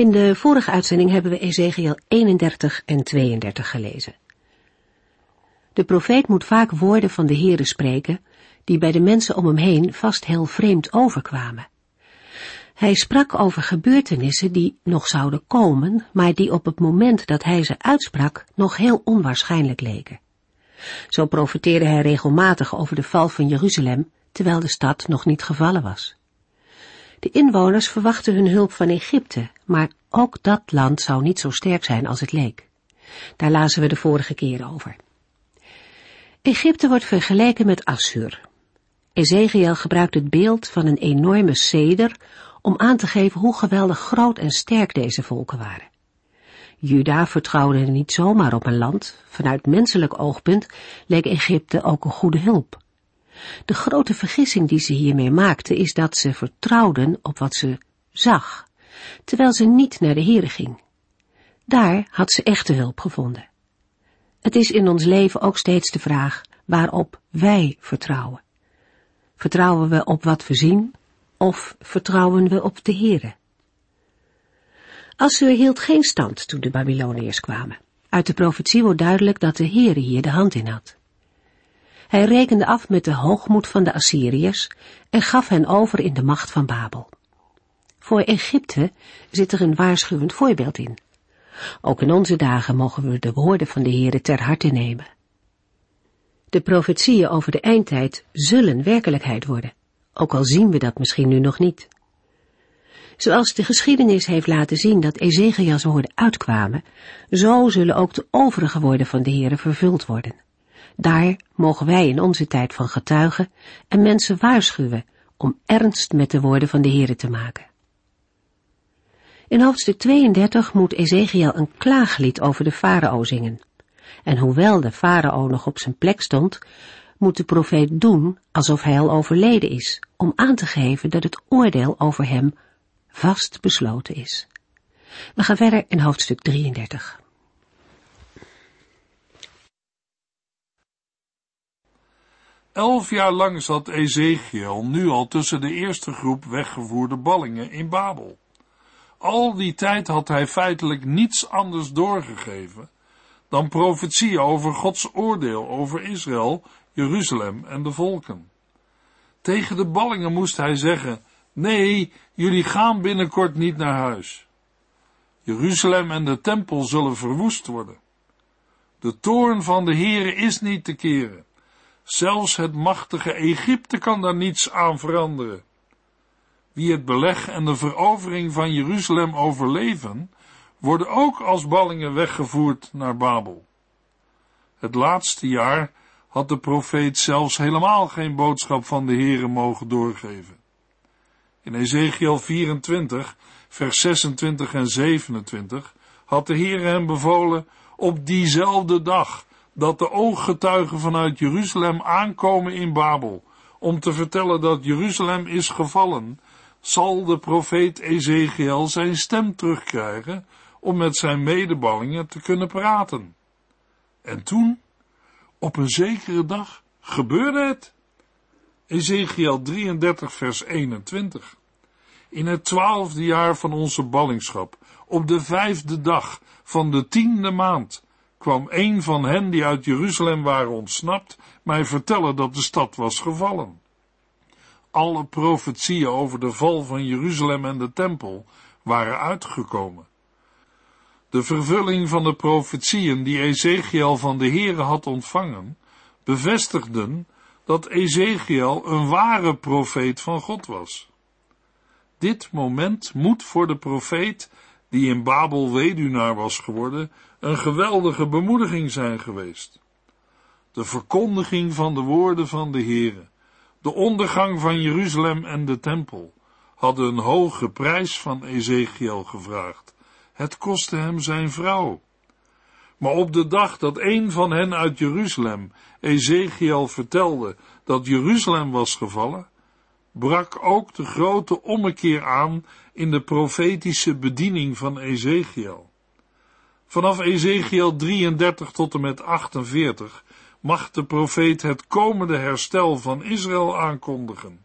In de vorige uitzending hebben we Ezekiel 31 en 32 gelezen. De profeet moet vaak woorden van de Heere spreken, die bij de mensen om hem heen vast heel vreemd overkwamen. Hij sprak over gebeurtenissen die nog zouden komen, maar die op het moment dat hij ze uitsprak nog heel onwaarschijnlijk leken. Zo profeteerde hij regelmatig over de val van Jeruzalem, terwijl de stad nog niet gevallen was. De inwoners verwachten hun hulp van Egypte, maar ook dat land zou niet zo sterk zijn als het leek. Daar lazen we de vorige keer over. Egypte wordt vergeleken met Assur. Ezekiel gebruikt het beeld van een enorme ceder om aan te geven hoe geweldig groot en sterk deze volken waren. Juda vertrouwde niet zomaar op een land, vanuit menselijk oogpunt leek Egypte ook een goede hulp. De grote vergissing die ze hiermee maakten is dat ze vertrouwden op wat ze zag, terwijl ze niet naar de Here ging. Daar had ze echte hulp gevonden. Het is in ons leven ook steeds de vraag waarop wij vertrouwen. Vertrouwen we op wat we zien of vertrouwen we op de Here? Assur hield geen stand toen de Babyloniërs kwamen. Uit de profetie wordt duidelijk dat de Heere hier de hand in had. Hij rekende af met de hoogmoed van de Assyriërs en gaf hen over in de macht van Babel. Voor Egypte zit er een waarschuwend voorbeeld in. Ook in onze dagen mogen we de woorden van de Heere ter harte nemen. De profetieën over de eindtijd zullen werkelijkheid worden, ook al zien we dat misschien nu nog niet. Zoals de geschiedenis heeft laten zien dat Ezekiels woorden uitkwamen, zo zullen ook de overige woorden van de Heere vervuld worden. Daar mogen wij in onze tijd van getuigen en mensen waarschuwen om ernst met de woorden van de Heere te maken. In hoofdstuk 32 moet Ezekiel een klaaglied over de farao zingen. En hoewel de farao nog op zijn plek stond, moet de profeet doen alsof hij al overleden is, om aan te geven dat het oordeel over hem vast besloten is. We gaan verder in hoofdstuk 33. Elf jaar lang zat Ezekiel nu al tussen de eerste groep weggevoerde ballingen in Babel. Al die tijd had hij feitelijk niets anders doorgegeven dan profetieën over Gods oordeel over Israël, Jeruzalem en de volken. Tegen de ballingen moest hij zeggen, nee, jullie gaan binnenkort niet naar huis. Jeruzalem en de tempel zullen verwoest worden. De toorn van de Heere is niet te keren. Zelfs het machtige Egypte kan daar niets aan veranderen. Wie het beleg en de verovering van Jeruzalem overleven, worden ook als ballingen weggevoerd naar Babel. Het laatste jaar had de profeet zelfs helemaal geen boodschap van de Heere mogen doorgeven. In Ezekiel 24, vers 26 en 27 had de Heere hem bevolen op diezelfde dag dat de ooggetuigen vanuit Jeruzalem aankomen in Babel, om te vertellen dat Jeruzalem is gevallen, zal de profeet Ezekiel zijn stem terugkrijgen om met zijn medeballingen te kunnen praten. En toen, op een zekere dag, gebeurde het. Ezekiel 33 vers 21. In het twaalfde jaar van onze ballingschap, op de vijfde dag van de tiende maand, kwam een van hen die uit Jeruzalem waren ontsnapt, mij vertellen dat de stad was gevallen. Alle profetieën over de val van Jeruzalem en de tempel waren uitgekomen. De vervulling van de profetieën die Ezekiel van de Heere had ontvangen, bevestigden dat Ezekiel een ware profeet van God was. Dit moment moet voor de profeet, die in Babel weduwnaar was geworden, een geweldige bemoediging zijn geweest. De verkondiging van de woorden van de Heere, de ondergang van Jeruzalem en de tempel, hadden een hoge prijs van Ezekiel gevraagd Het kostte hem zijn vrouw. Maar op de dag dat een van hen uit Jeruzalem Ezekiel vertelde dat Jeruzalem was gevallen, brak ook de grote ommekeer aan in de profetische bediening van Ezekiel. Vanaf Ezekiel 33 tot en met 48 mag de profeet het komende herstel van Israël aankondigen.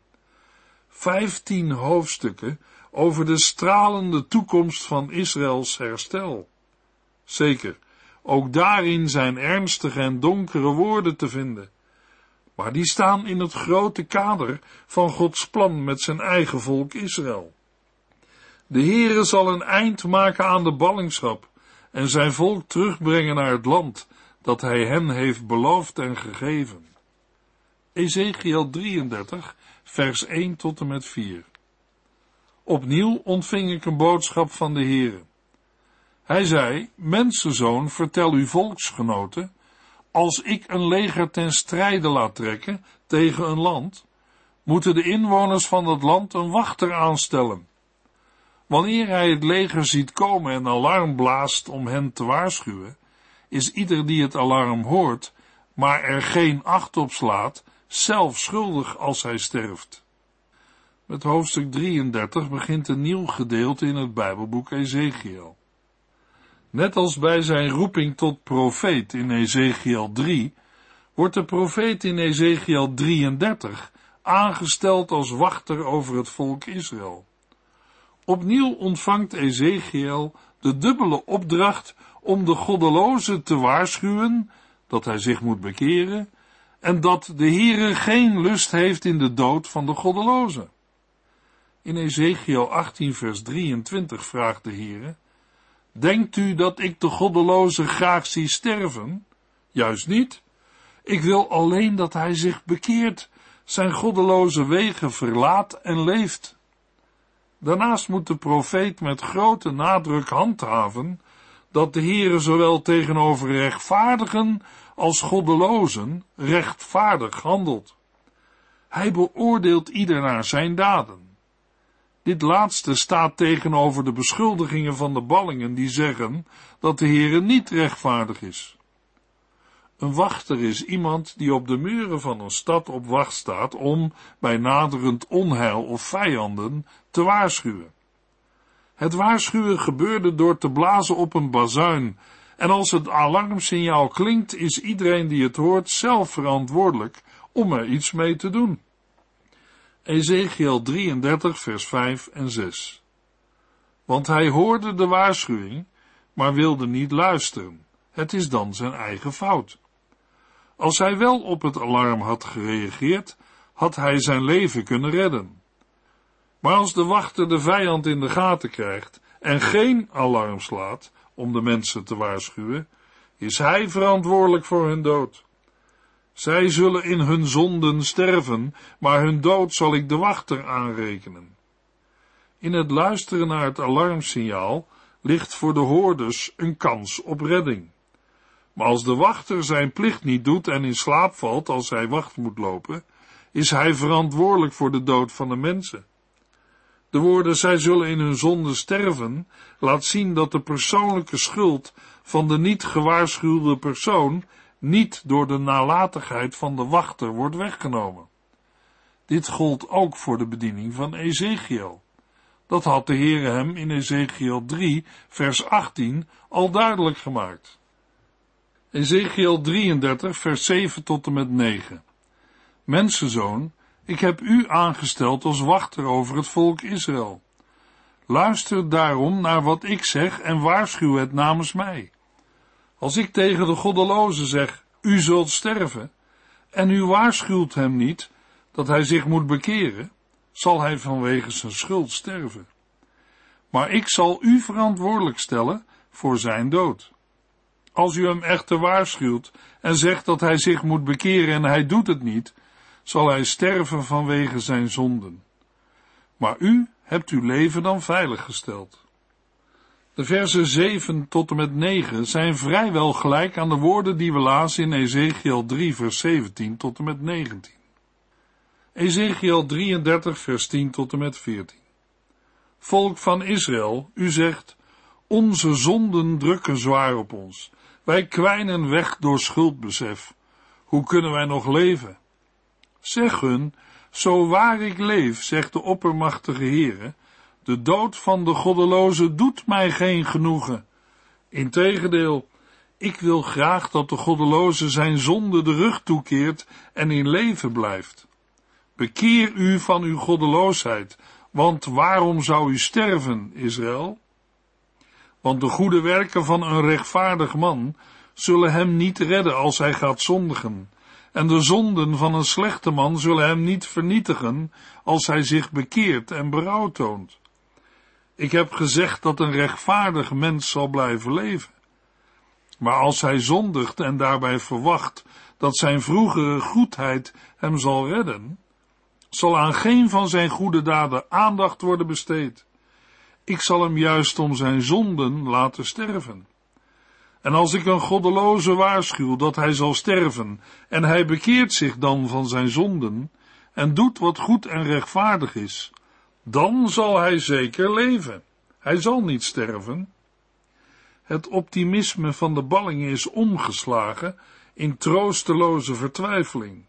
Vijftien hoofdstukken over de stralende toekomst van Israëls herstel. Zeker, ook daarin zijn ernstige en donkere woorden te vinden. Maar die staan in het grote kader van Gods plan met zijn eigen volk Israël. De Heere zal een eind maken aan de ballingschap en zijn volk terugbrengen naar het land dat hij hen heeft beloofd en gegeven. Ezekiel 33, vers 1 tot en met 4. Opnieuw ontving ik een boodschap van de Heere. Hij zei, mensenzoon, vertel uw volksgenoten, als ik een leger ten strijde laat trekken tegen een land, moeten de inwoners van dat land een wachter aanstellen. Wanneer hij het leger ziet komen en alarm blaast om hen te waarschuwen, is ieder die het alarm hoort, maar er geen acht op slaat, zelf schuldig als hij sterft. Met hoofdstuk 33 begint een nieuw gedeelte in het Bijbelboek Ezekiel. Net als bij zijn roeping tot profeet in Ezekiel 3, wordt de profeet in Ezekiel 33 aangesteld als wachter over het volk Israël. Opnieuw ontvangt Ezekiel de dubbele opdracht om de goddeloze te waarschuwen dat hij zich moet bekeren en dat de Heere geen lust heeft in de dood van de goddeloze. In Ezekiel 18 vers 23 vraagt de Heere, Denkt u dat ik de goddeloze graag zie sterven? Juist niet. Ik wil alleen dat hij zich bekeert, zijn goddeloze wegen verlaat en leeft. Daarnaast moet de profeet met grote nadruk handhaven dat de Heere zowel tegenover rechtvaardigen als goddelozen rechtvaardig handelt. Hij beoordeelt ieder naar zijn daden. Dit laatste staat tegenover de beschuldigingen van de ballingen die zeggen dat de Heere niet rechtvaardig is. Een wachter is iemand die op de muren van een stad op wacht staat om bij naderend onheil of vijanden te waarschuwen. Het waarschuwen gebeurde door te blazen op een bazuin, en als het alarmsignaal klinkt, is iedereen die het hoort zelf verantwoordelijk om er iets mee te doen. Ezekiel 33, vers 5 en 6. Want hij hoorde de waarschuwing, maar wilde niet luisteren. Het is dan zijn eigen fout. Als hij wel op het alarm had gereageerd, had hij zijn leven kunnen redden. Maar als de wachter de vijand in de gaten krijgt en geen alarm slaat om de mensen te waarschuwen, is hij verantwoordelijk voor hun dood. Zij zullen in hun zonden sterven, maar hun dood zal ik de wachter aanrekenen. In het luisteren naar het alarmsignaal ligt voor de hoorders een kans op redding. Maar als de wachter zijn plicht niet doet en in slaap valt als hij wacht moet lopen, is hij verantwoordelijk voor de dood van de mensen. De woorden zij zullen in hun zonde sterven laat zien dat de persoonlijke schuld van de niet gewaarschuwde persoon niet door de nalatigheid van de wachter wordt weggenomen. Dit gold ook voor de bediening van Ezekiel. Dat had de Heere hem in Ezekiel 3, vers 18 al duidelijk gemaakt. Ezekiel 33, vers 7 tot en met 9. Mensenzoon, ik heb u aangesteld als wachter over het volk Israël. Luister daarom naar wat ik zeg en waarschuw het namens mij. Als ik tegen de goddeloze zeg, u zult sterven, en u waarschuwt hem niet dat hij zich moet bekeren, zal hij vanwege zijn schuld sterven. Maar ik zal u verantwoordelijk stellen voor zijn dood. Als u hem echter waarschuwt en zegt dat hij zich moet bekeren en hij doet het niet, zal hij sterven vanwege zijn zonden. Maar u hebt uw leven dan veiliggesteld. De versen 7 tot en met 9 zijn vrijwel gelijk aan de woorden die we lazen in Ezekiel 3 vers 17 tot en met 19. Ezekiel 33 vers 10 tot en met 14. Volk van Israël, u zegt, Onze zonden drukken zwaar op ons. Wij kwijnen weg door schuldbesef. Hoe kunnen wij nog leven? Zeg hun, zo waar ik leef, zegt de oppermachtige Heere, de dood van de goddeloze doet mij geen genoegen. Integendeel, ik wil graag dat de goddeloze zijn zonde de rug toekeert en in leven blijft. Bekeer u van uw goddeloosheid, want waarom zou u sterven, Israël? Want de goede werken van een rechtvaardig man zullen hem niet redden als hij gaat zondigen, en de zonden van een slechte man zullen hem niet vernietigen als hij zich bekeert en berouw toont. Ik heb gezegd dat een rechtvaardig mens zal blijven leven. Maar als hij zondigt en daarbij verwacht dat zijn vroegere goedheid hem zal redden, zal aan geen van zijn goede daden aandacht worden besteed. Ik zal hem juist om zijn zonden laten sterven. En als ik een goddeloze waarschuw dat hij zal sterven, en hij bekeert zich dan van zijn zonden, en doet wat goed en rechtvaardig is, dan zal hij zeker leven. Hij zal niet sterven. Het optimisme van de ballingen is omgeslagen in troosteloze vertwijfeling.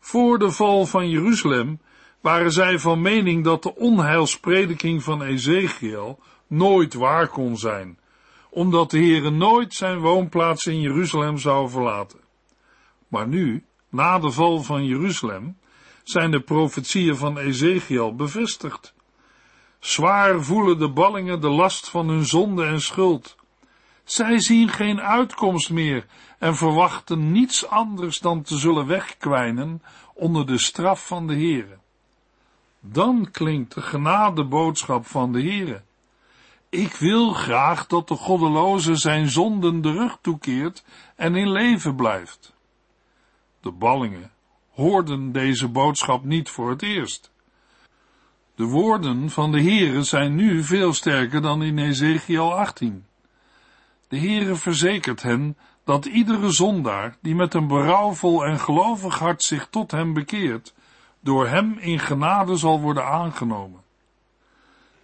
Voor de val van Jeruzalem waren zij van mening dat de onheilsprediking van Ezekiel nooit waar kon zijn, omdat de Heere nooit zijn woonplaats in Jeruzalem zou verlaten. Maar nu, na de val van Jeruzalem, zijn de profetieën van Ezekiel bevestigd. Zwaar voelen de ballingen de last van hun zonde en schuld. Zij zien geen uitkomst meer en verwachten niets anders dan te zullen wegkwijnen onder de straf van de Heere. Dan klinkt de genadeboodschap van de Heere. Ik wil graag dat de goddeloze zijn zonden de rug toekeert en in leven blijft. De ballingen hoorden deze boodschap niet voor het eerst. De woorden van de Heere zijn nu veel sterker dan in Ezekiel 18. De Heere verzekert hen dat iedere zondaar die met een berouwvol en gelovig hart zich tot hem bekeert, door hem in genade zal worden aangenomen.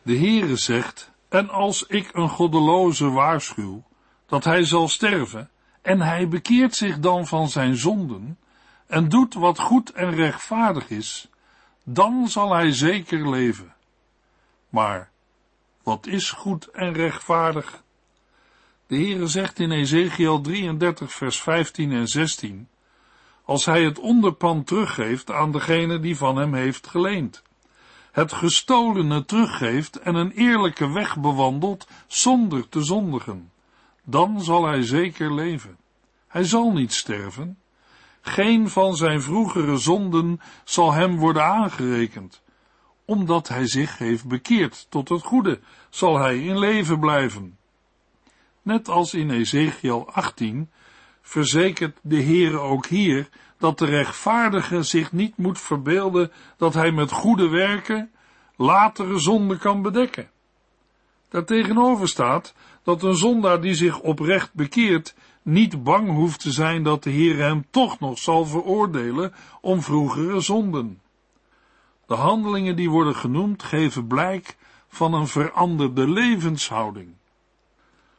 De Heere zegt, en als ik een goddeloze waarschuw, dat hij zal sterven, en hij bekeert zich dan van zijn zonden, en doet wat goed en rechtvaardig is, dan zal hij zeker leven. Maar wat is goed en rechtvaardig? De Heere zegt in Ezekiel 33 vers 15 en 16, als hij het onderpand teruggeeft aan degene die van hem heeft geleend, het gestolene teruggeeft en een eerlijke weg bewandelt zonder te zondigen, dan zal hij zeker leven. Hij zal niet sterven. Geen van zijn vroegere zonden zal hem worden aangerekend. Omdat hij zich heeft bekeerd tot het goede, zal hij in leven blijven. Net als in Ezekiel 18 verzekert de Heere ook hier dat de rechtvaardige zich niet moet verbeelden dat hij met goede werken latere zonde kan bedekken. Daartegenover staat dat een zondaar die zich oprecht bekeert niet bang hoeft te zijn dat de Heer hem toch nog zal veroordelen om vroegere zonden. De handelingen die worden genoemd geven blijk van een veranderde levenshouding.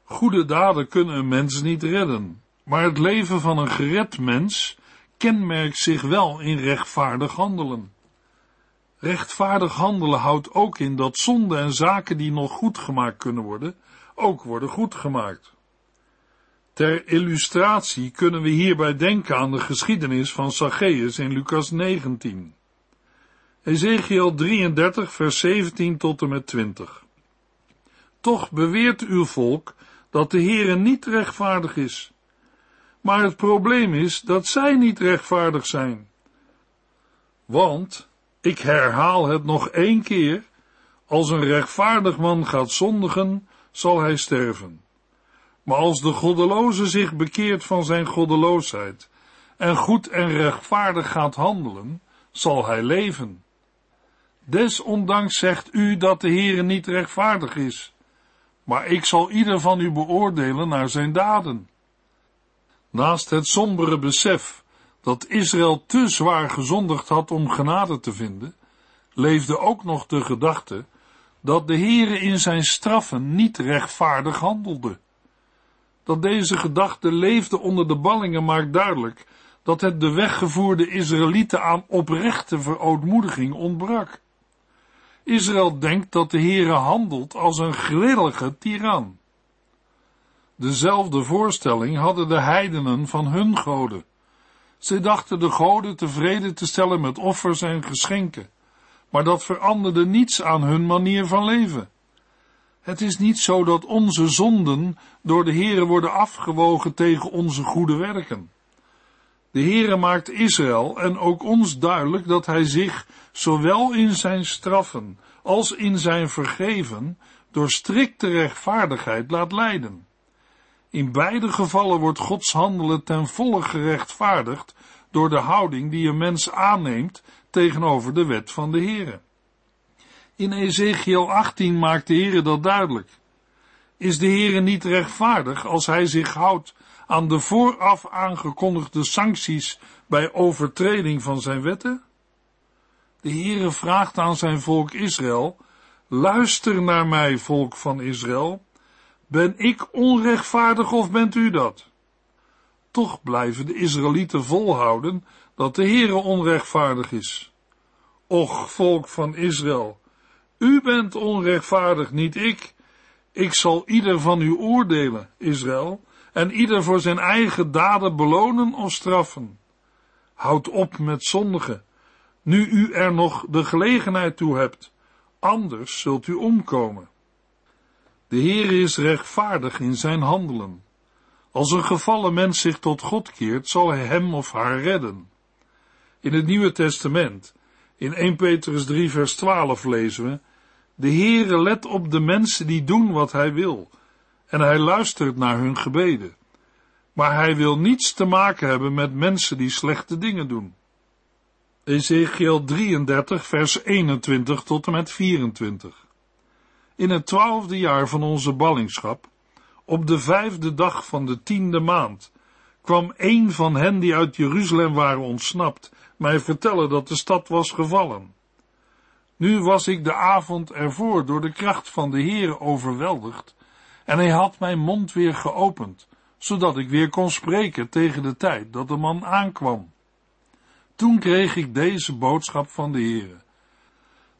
Goede daden kunnen een mens niet redden, maar het leven van een gered mens kenmerkt zich wel in rechtvaardig handelen. Rechtvaardig handelen houdt ook in dat zonden en zaken die nog goed gemaakt kunnen worden, ook worden goed gemaakt. Ter illustratie kunnen we hierbij denken aan de geschiedenis van Zacchaeus in Lucas 19. Ezekiel 33 vers 17 tot en met 20. Toch beweert uw volk dat de Heere niet rechtvaardig is. Maar het probleem is dat zij niet rechtvaardig zijn. Want, ik herhaal het nog één keer, als een rechtvaardig man gaat zondigen, zal hij sterven. Maar als de goddeloze zich bekeert van zijn goddeloosheid en goed en rechtvaardig gaat handelen, zal hij leven. Desondanks zegt u dat de Heere niet rechtvaardig is maar ik zal ieder van u beoordelen naar zijn daden. Naast het sombere besef dat Israël te zwaar gezondigd had om genade te vinden, leefde ook nog de gedachte dat de Heere in zijn straffen niet rechtvaardig handelde. Dat deze gedachte leefde onder de ballingen maakt duidelijk dat het de weggevoerde Israëlieten aan oprechte verootmoediging ontbrak. Israël denkt dat de Heere handelt als een grillige tiran. Dezelfde voorstelling hadden de heidenen van hun goden. Ze dachten de goden tevreden te stellen met offers en geschenken, maar dat veranderde niets aan hun manier van leven. Het is niet zo dat onze zonden door de Heere worden afgewogen tegen onze goede werken. De Heere maakt Israël en ook ons duidelijk dat hij zich, zowel in zijn straffen als in zijn vergeven, door strikte rechtvaardigheid laat leiden. In beide gevallen wordt Gods handelen ten volle gerechtvaardigd door de houding die een mens aanneemt tegenover de wet van de Heere. In Ezekiel 18 maakt de Heere dat duidelijk. Is de Heere niet rechtvaardig als hij zich houdt aan de vooraf aangekondigde sancties bij overtreding van zijn wetten? De Heere vraagt aan zijn volk Israël, luister naar mij, volk van Israël, ben ik onrechtvaardig of bent u dat? Toch blijven de Israëlieten volhouden dat de Heere onrechtvaardig is. Och, volk van Israël, u bent onrechtvaardig, niet ik. Ik zal ieder van u oordelen, Israël, en ieder voor zijn eigen daden belonen of straffen. Houd op met zondigen, nu u er nog de gelegenheid toe hebt, anders zult u omkomen. De Heer is rechtvaardig in zijn handelen. Als een gevallen mens zich tot God keert, zal hij hem of haar redden. In het Nieuwe Testament, in 1 Petrus 3 vers 12 lezen we, de Heere let op de mensen die doen wat hij wil, en hij luistert naar hun gebeden. Maar hij wil niets te maken hebben met mensen die slechte dingen doen. Ezekiel 33 vers 21 tot en met 24 in het twaalfde jaar van onze ballingschap, op de vijfde dag van de tiende maand, kwam een van hen die uit Jeruzalem waren ontsnapt, mij vertellen dat de stad was gevallen. Nu was ik de avond ervoor door de kracht van de Heere overweldigd, en hij had mijn mond weer geopend, zodat ik weer kon spreken tegen de tijd dat de man aankwam. Toen kreeg ik deze boodschap van de Heere.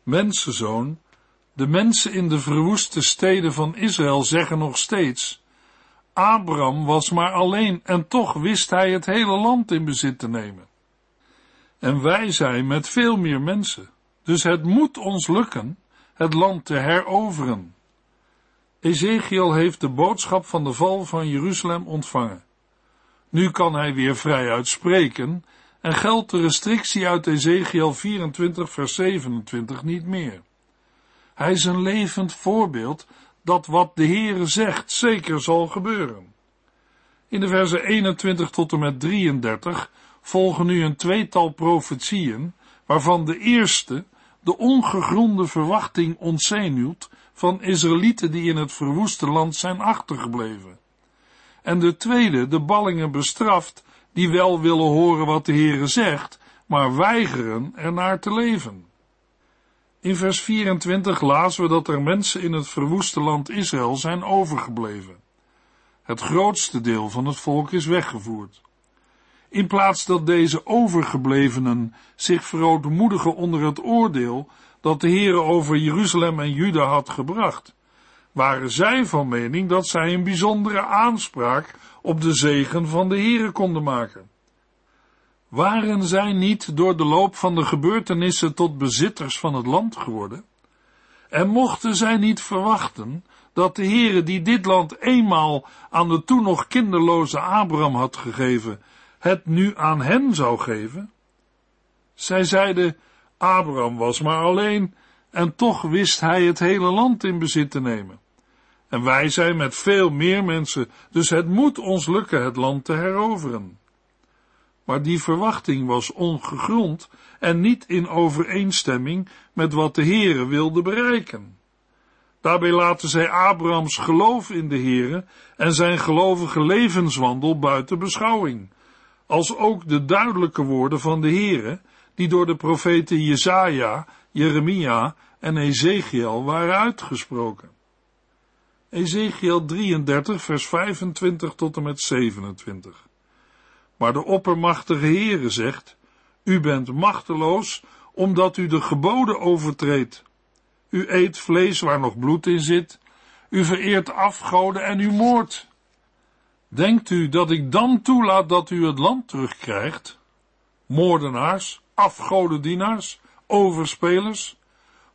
Mensenzoon, de mensen in de verwoeste steden van Israël zeggen nog steeds, Abraham was maar alleen en toch wist hij het hele land in bezit te nemen. En wij zijn met veel meer mensen, dus het moet ons lukken het land te heroveren. Ezekiel heeft de boodschap van de val van Jeruzalem ontvangen. Nu kan hij weer vrijuit spreken en geldt de restrictie uit Ezekiel 24 vers 27 niet meer. Hij is een levend voorbeeld dat wat de Heere zegt zeker zal gebeuren. In de versen 21 tot en met 33 volgen nu een tweetal profetieën, waarvan de eerste de ongegronde verwachting ontzenuwt van Israëlieten die in het verwoeste land zijn achtergebleven. En de tweede de ballingen bestraft die wel willen horen wat de Heere zegt, maar weigeren ernaar te leven. In vers 24 lazen we dat er mensen in het verwoeste land Israël zijn overgebleven. Het grootste deel van het volk is weggevoerd. In plaats dat deze overgeblevenen zich verootmoedigen onder het oordeel dat de Heere over Jeruzalem en Juda had gebracht, waren zij van mening dat zij een bijzondere aanspraak op de zegen van de Heere konden maken. Waren zij niet door de loop van de gebeurtenissen tot bezitters van het land geworden? En mochten zij niet verwachten dat de Heere die dit land eenmaal aan de toen nog kinderloze Abraham had gegeven, het nu aan hen zou geven? Zij zeiden, Abraham was maar alleen, en toch wist hij het hele land in bezit te nemen. En wij zijn met veel meer mensen, dus het moet ons lukken het land te heroveren maar die verwachting was ongegrond en niet in overeenstemming met wat de Heere wilde bereiken. Daarbij laten zij Abrahams geloof in de Heere en zijn gelovige levenswandel buiten beschouwing, als ook de duidelijke woorden van de Heere, die door de profeten Jesaja, Jeremia en Ezekiel waren uitgesproken. Ezekiel 33, vers 25 tot en met 27. Maar de oppermachtige Heere zegt, u bent machteloos, omdat u de geboden overtreedt. U eet vlees waar nog bloed in zit, u vereert afgoden en u moordt. Denkt u dat ik dan toelaat dat u het land terugkrijgt? Moordenaars, afgodendienaars, overspelers?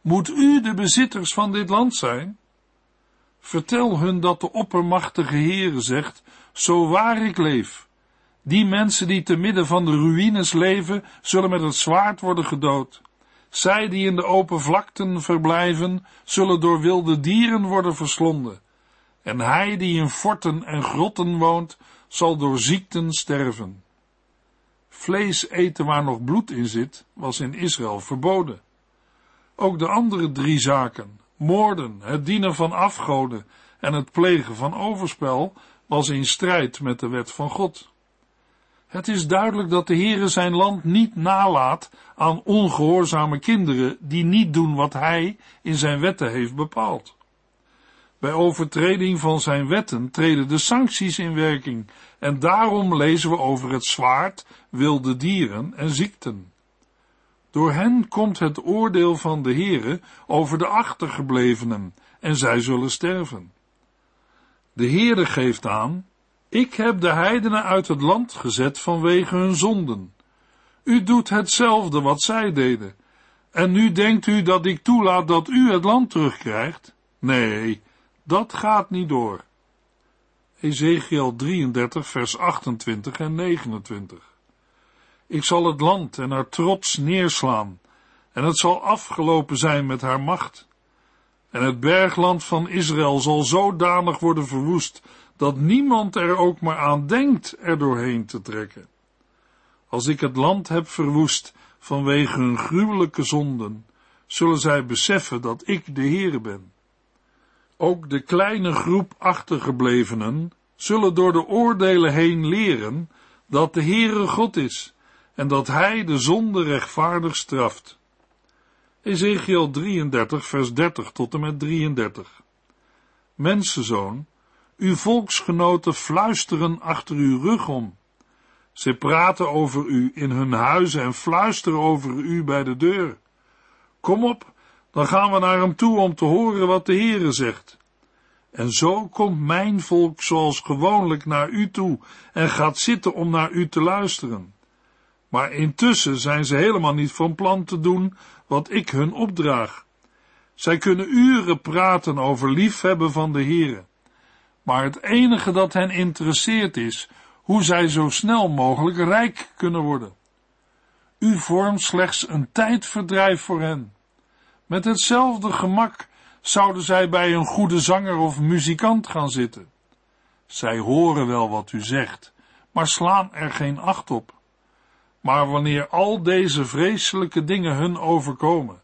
Moet u de bezitters van dit land zijn? Vertel hun dat de oppermachtige Heere zegt, zo waar ik leef. Die mensen die te midden van de ruïnes leven, zullen met het zwaard worden gedood. Zij die in de open vlakten verblijven, zullen door wilde dieren worden verslonden. En hij die in forten en grotten woont, zal door ziekten sterven. Vlees eten waar nog bloed in zit, was in Israël verboden. Ook de andere drie zaken, moorden, het dienen van afgoden en het plegen van overspel, was in strijd met de wet van God. Het is duidelijk dat de Heere zijn land niet nalaat aan ongehoorzame kinderen die niet doen wat hij in zijn wetten heeft bepaald. Bij overtreding van zijn wetten treden de sancties in werking en daarom lezen we over het zwaard, wilde dieren en ziekten. Door hen komt het oordeel van de Heere over de achtergeblevenen en zij zullen sterven. De Heere geeft aan, ik heb de heidenen uit het land gezet vanwege hun zonden. U doet hetzelfde wat zij deden. En nu denkt u dat ik toelaat dat u het land terugkrijgt? Nee, dat gaat niet door. Ezekiel 33, vers 28 en 29. Ik zal het land en haar trots neerslaan, en het zal afgelopen zijn met haar macht. En het bergland van Israël zal zodanig worden verwoest, dat niemand er ook maar aan denkt er doorheen te trekken. Als ik het land heb verwoest vanwege hun gruwelijke zonden, zullen zij beseffen dat ik de Heere ben. Ook de kleine groep achtergeblevenen zullen door de oordelen heen leren dat de Heere God is en dat Hij de zonde rechtvaardig straft. Ezekiel 33 vers 30 tot en met 33 Mensenzoon, uw volksgenoten fluisteren achter uw rug om. Ze praten over u in hun huizen en fluisteren over u bij de deur. Kom op, dan gaan we naar hem toe om te horen wat de Heere zegt. En zo komt mijn volk zoals gewoonlijk naar u toe en gaat zitten om naar u te luisteren. Maar intussen zijn ze helemaal niet van plan te doen wat ik hun opdraag. Zij kunnen uren praten over liefhebben van de Heere. Maar het enige dat hen interesseert is hoe zij zo snel mogelijk rijk kunnen worden. U vormt slechts een tijdverdrijf voor hen. Met hetzelfde gemak zouden zij bij een goede zanger of muzikant gaan zitten. Zij horen wel wat u zegt, maar slaan er geen acht op. Maar wanneer al deze vreselijke dingen hun overkomen,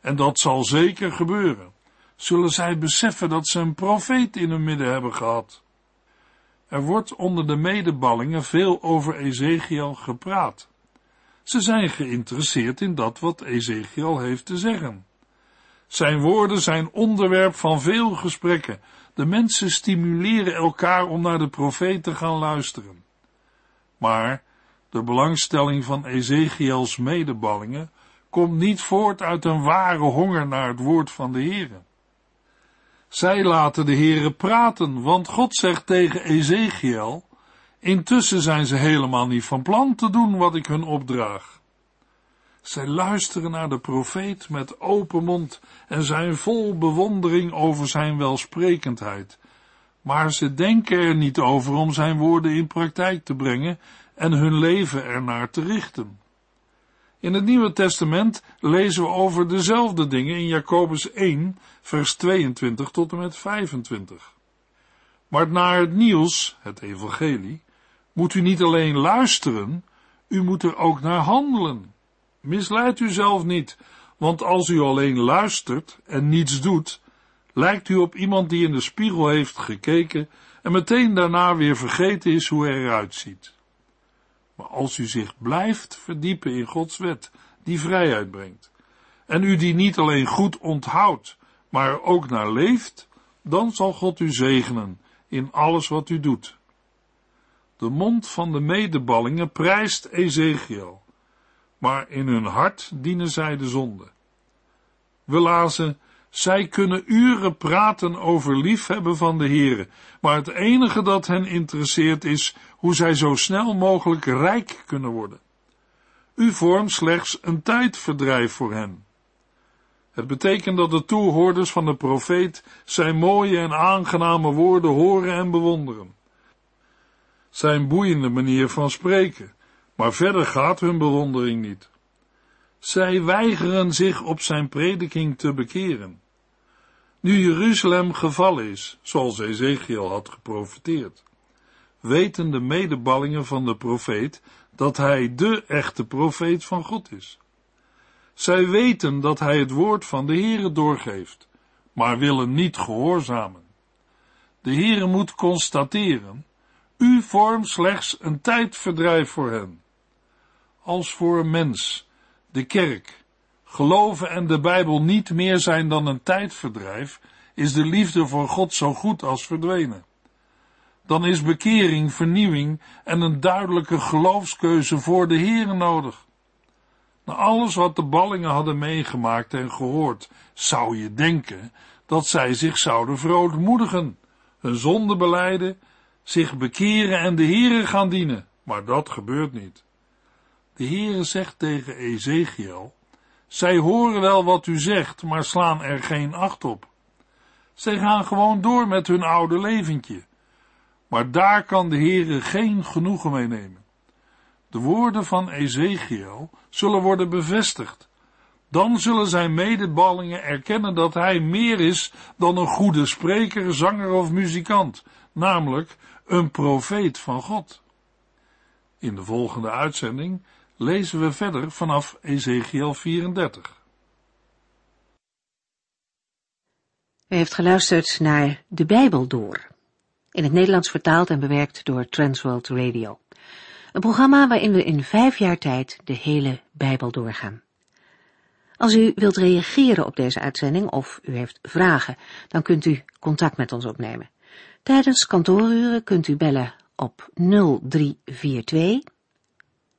en dat zal zeker gebeuren, zullen zij beseffen dat ze een profeet in hun midden hebben gehad. Er wordt onder de medeballingen veel over Ezekiel gepraat. Ze zijn geïnteresseerd in dat wat Ezekiel heeft te zeggen. Zijn woorden zijn onderwerp van veel gesprekken. De mensen stimuleren elkaar om naar de profeet te gaan luisteren. Maar de belangstelling van Ezekiels medeballingen komt niet voort uit een ware honger naar het woord van de Heere. Zij laten de Heere praten, want God zegt tegen Ezekiel, intussen zijn ze helemaal niet van plan te doen wat ik hun opdraag. Zij luisteren naar de profeet met open mond en zijn vol bewondering over zijn welsprekendheid. Maar ze denken er niet over om zijn woorden in praktijk te brengen en hun leven ernaar te richten. In het Nieuwe Testament lezen we over dezelfde dingen in Jacobus 1, vers 22 tot en met 25. Maar naar het nieuws, het evangelie, moet u niet alleen luisteren, u moet er ook naar handelen. Misleid u zelf niet, want als u alleen luistert en niets doet, lijkt u op iemand die in de spiegel heeft gekeken en meteen daarna weer vergeten is hoe hij eruit ziet. Maar als u zich blijft verdiepen in Gods wet, die vrijheid brengt, en u die niet alleen goed onthoudt, maar er ook naar leeft, dan zal God u zegenen in alles wat u doet. De mond van de medeballingen prijst Ezekiel, maar in hun hart dienen zij de zonde. We lazen, zij kunnen uren praten over liefhebben van de Here, maar het enige dat hen interesseert is hoe zij zo snel mogelijk rijk kunnen worden. U vormt slechts een tijdverdrijf voor hen. Het betekent dat de toehoorders van de profeet zijn mooie en aangename woorden horen en bewonderen. Zijn boeiende manier van spreken, maar verder gaat hun bewondering niet. Zij weigeren zich op zijn prediking te bekeren. Nu Jeruzalem gevallen is, zoals Ezekiel had geprofeteerd, weten de medeballingen van de profeet dat hij de echte profeet van God is. Zij weten dat hij het woord van de Heere doorgeeft, maar willen niet gehoorzamen. De Heere moet constateren, u vormt slechts een tijdverdrijf voor hen. Als voor een mens, de kerk, geloven en de Bijbel niet meer zijn dan een tijdverdrijf, is de liefde voor God zo goed als verdwenen. Dan is bekering, vernieuwing en een duidelijke geloofskeuze voor de Heere nodig. Na alles wat de ballingen hadden meegemaakt en gehoord, zou je denken dat zij zich zouden verootmoedigen, hun zonde beleiden, zich bekeren en de Heere gaan dienen. Maar dat gebeurt niet. De Heere zegt tegen Ezekiel, zij horen wel wat u zegt, maar slaan er geen acht op. Zij gaan gewoon door met hun oude leventje. Maar daar kan de Heere geen genoegen mee nemen. De woorden van Ezekiel zullen worden bevestigd. Dan zullen zijn medeballingen erkennen dat hij meer is dan een goede spreker, zanger of muzikant, namelijk een profeet van God. In de volgende uitzending lezen we verder vanaf Ezekiel 34. U heeft geluisterd naar De Bijbel Door, in het Nederlands vertaald en bewerkt door Transworld Radio. Een programma waarin we in vijf jaar tijd de hele Bijbel doorgaan. Als u wilt reageren op deze uitzending of u heeft vragen, dan kunt u contact met ons opnemen. Tijdens kantooruren kunt u bellen op 0342